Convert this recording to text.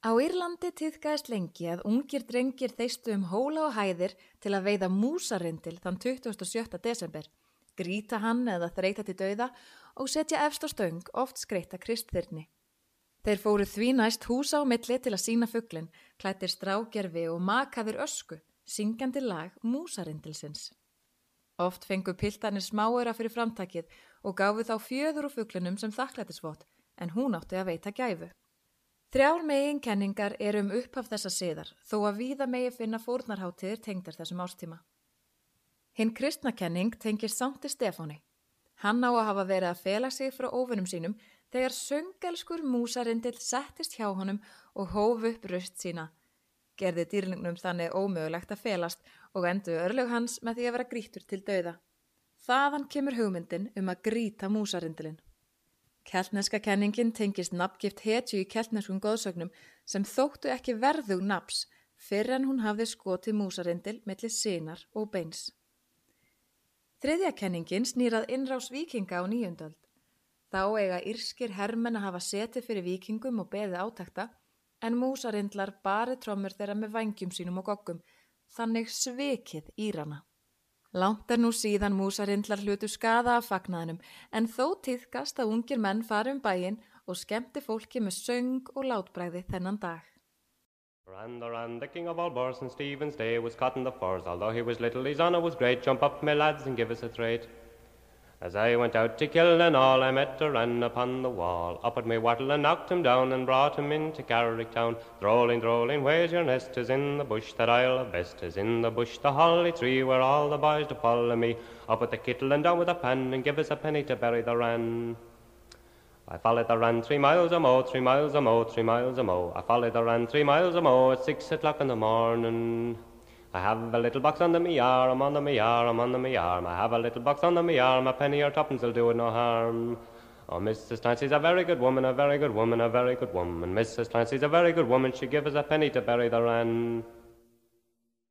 Á Írlandi týðgæðist lengi að ungir drengir þeistu um hóla og hæðir til að veiða músarindil þann 27. desember, gríta hann eða þreita til dauða og setja efst á stöng oft skreita kristþyrni. Þeir fóru því næst húsa á milli til að sína fugglin, klættir strágerfi og makaður ösku, syngjandi lag músarindilsins. Oft fengu piltanir smáura fyrir framtakið og gafu þá fjöður úr fugglinum sem þakklættisvott, en hún átti að veita gæfu. Þrjár megin kenningar er um upphaf þessa siðar, þó að víða megi finna fórnarháttiðir tengdar þessum ástíma. Hinn kristnakenning tengir Sankti Stefáni. Hann á að hafa verið að fela sig frá óvinnum sínum þegar söngelskur músarindill settist hjá honum og hóf upp röst sína. Gerði dýrlingnum þannig ómögulegt að felast og endu örlög hans með því að vera grítur til dauða. Þaðan kemur hugmyndin um að gríta músarindilinn. Keltneska kenningin tengist nafngift hetju í keltneskum góðsögnum sem þóttu ekki verðug naps fyrir en hún hafði skotið músarindil millir sinar og beins. Þriðja kenningin snýrað innrás vikinga á nýjöndöld. Þá eiga írskir hermen að hafa setið fyrir vikingum og beðið átakta en músarindlar bari trómur þeirra með vangjum sínum og gokkum, þannig svikið írana. Langt er nú síðan músarindlar hlutu skada af fagnaðinum en þó týðkast að ungir menn fari um bæin og skemmti fólki með söng og látbræði þennan dag. Ran the ran, the king of all boars and Stephen's day was caught in the furs. Although he was little, his honour was great. Jump up, my lads, and give us a trade. As I went out to kill and all, I met a wren upon the wall. Up at me wattle and knocked him down and brought him into Carrick town. Drolling, drolling, where's your nest? Is in the bush that I'll best. Is in the bush the holly tree where all the boys do follow me. Up with the kittle and down with the pan and give us a penny to bury the wren. I followed the wren three miles or more, three miles or more, three miles or more. I followed the wren three miles or more at six o'clock in the morning. I have a little box under me arm, under me arm, under me arm. I have a little box under me arm, a penny or tuppence will do it no harm. Oh, Mrs. Clancy's a very good woman, a very good woman, a very good woman. Mrs. Clancy's a very good woman, she give us a penny to bury the wren.